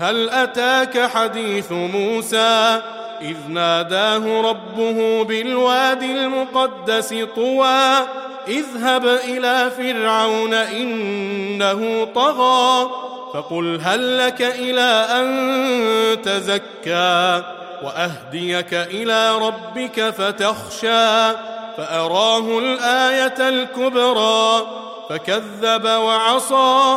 هل أتاك حديث موسى إذ ناداه ربه بالوادي المقدس طوى اذهب إلى فرعون إنه طغى فقل هل لك إلى أن تزكى وأهديك إلى ربك فتخشى فأراه الآية الكبرى فكذب وعصى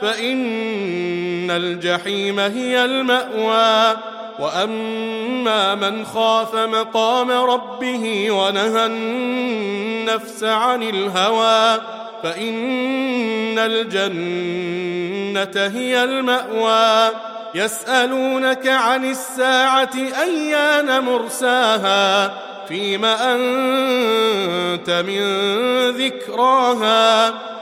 فإن الجحيم هي المأوى. وأما من خاف مقام ربه ونهى النفس عن الهوى فإن الجنة هي المأوى. يسألونك عن الساعة أيان مرساها فيم أنت من ذكراها.